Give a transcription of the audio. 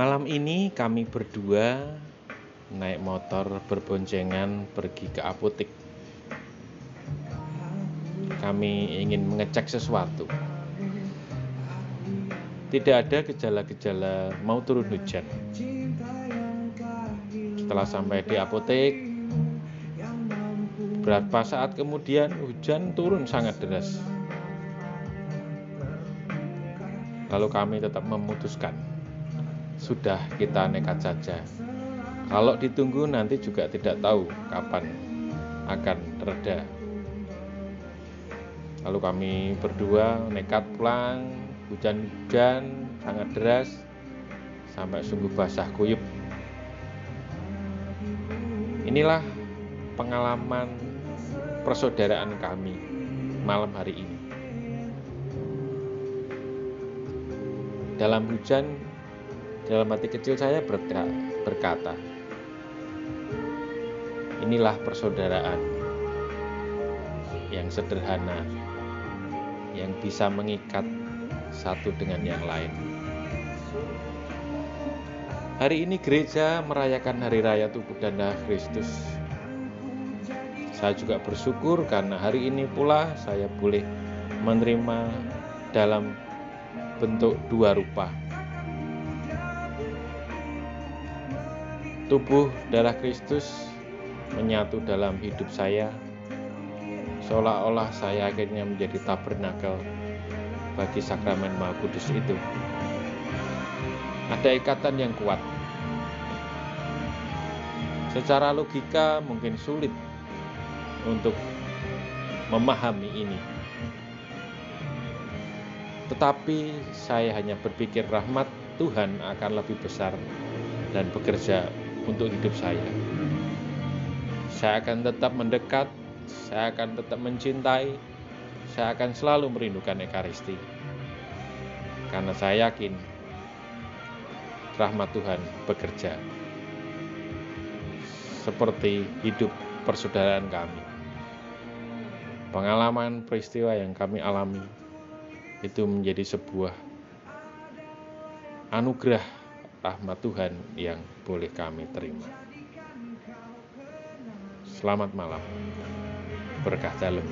Malam ini kami berdua naik motor berboncengan pergi ke apotek. Kami ingin mengecek sesuatu. Tidak ada gejala-gejala mau turun hujan. Setelah sampai di apotek, beberapa saat kemudian hujan turun sangat deras. Lalu kami tetap memutuskan, sudah kita nekat saja. Kalau ditunggu nanti juga tidak tahu kapan akan reda. Lalu kami berdua nekat pulang, hujan-hujan sangat deras, sampai sungguh basah kuyup. Inilah pengalaman persaudaraan kami malam hari ini. Dalam hujan, dalam hati kecil saya berkata, inilah persaudaraan yang sederhana, yang bisa mengikat satu dengan yang lain. Hari ini gereja merayakan hari raya tubuh dan darah Kristus. Saya juga bersyukur karena hari ini pula saya boleh menerima dalam bentuk dua rupa. Tubuh darah Kristus menyatu dalam hidup saya, seolah-olah saya akhirnya menjadi tabernakel bagi sakramen Maha Kudus itu. Ada ikatan yang kuat. Secara logika mungkin sulit untuk memahami ini. Tetapi saya hanya berpikir rahmat Tuhan akan lebih besar dan bekerja untuk hidup saya. Saya akan tetap mendekat, saya akan tetap mencintai, saya akan selalu merindukan Ekaristi. Karena saya yakin rahmat Tuhan bekerja seperti hidup persaudaraan kami. Pengalaman peristiwa yang kami alami itu menjadi sebuah anugerah rahmat Tuhan yang boleh kami terima. Selamat malam. Berkah dalam.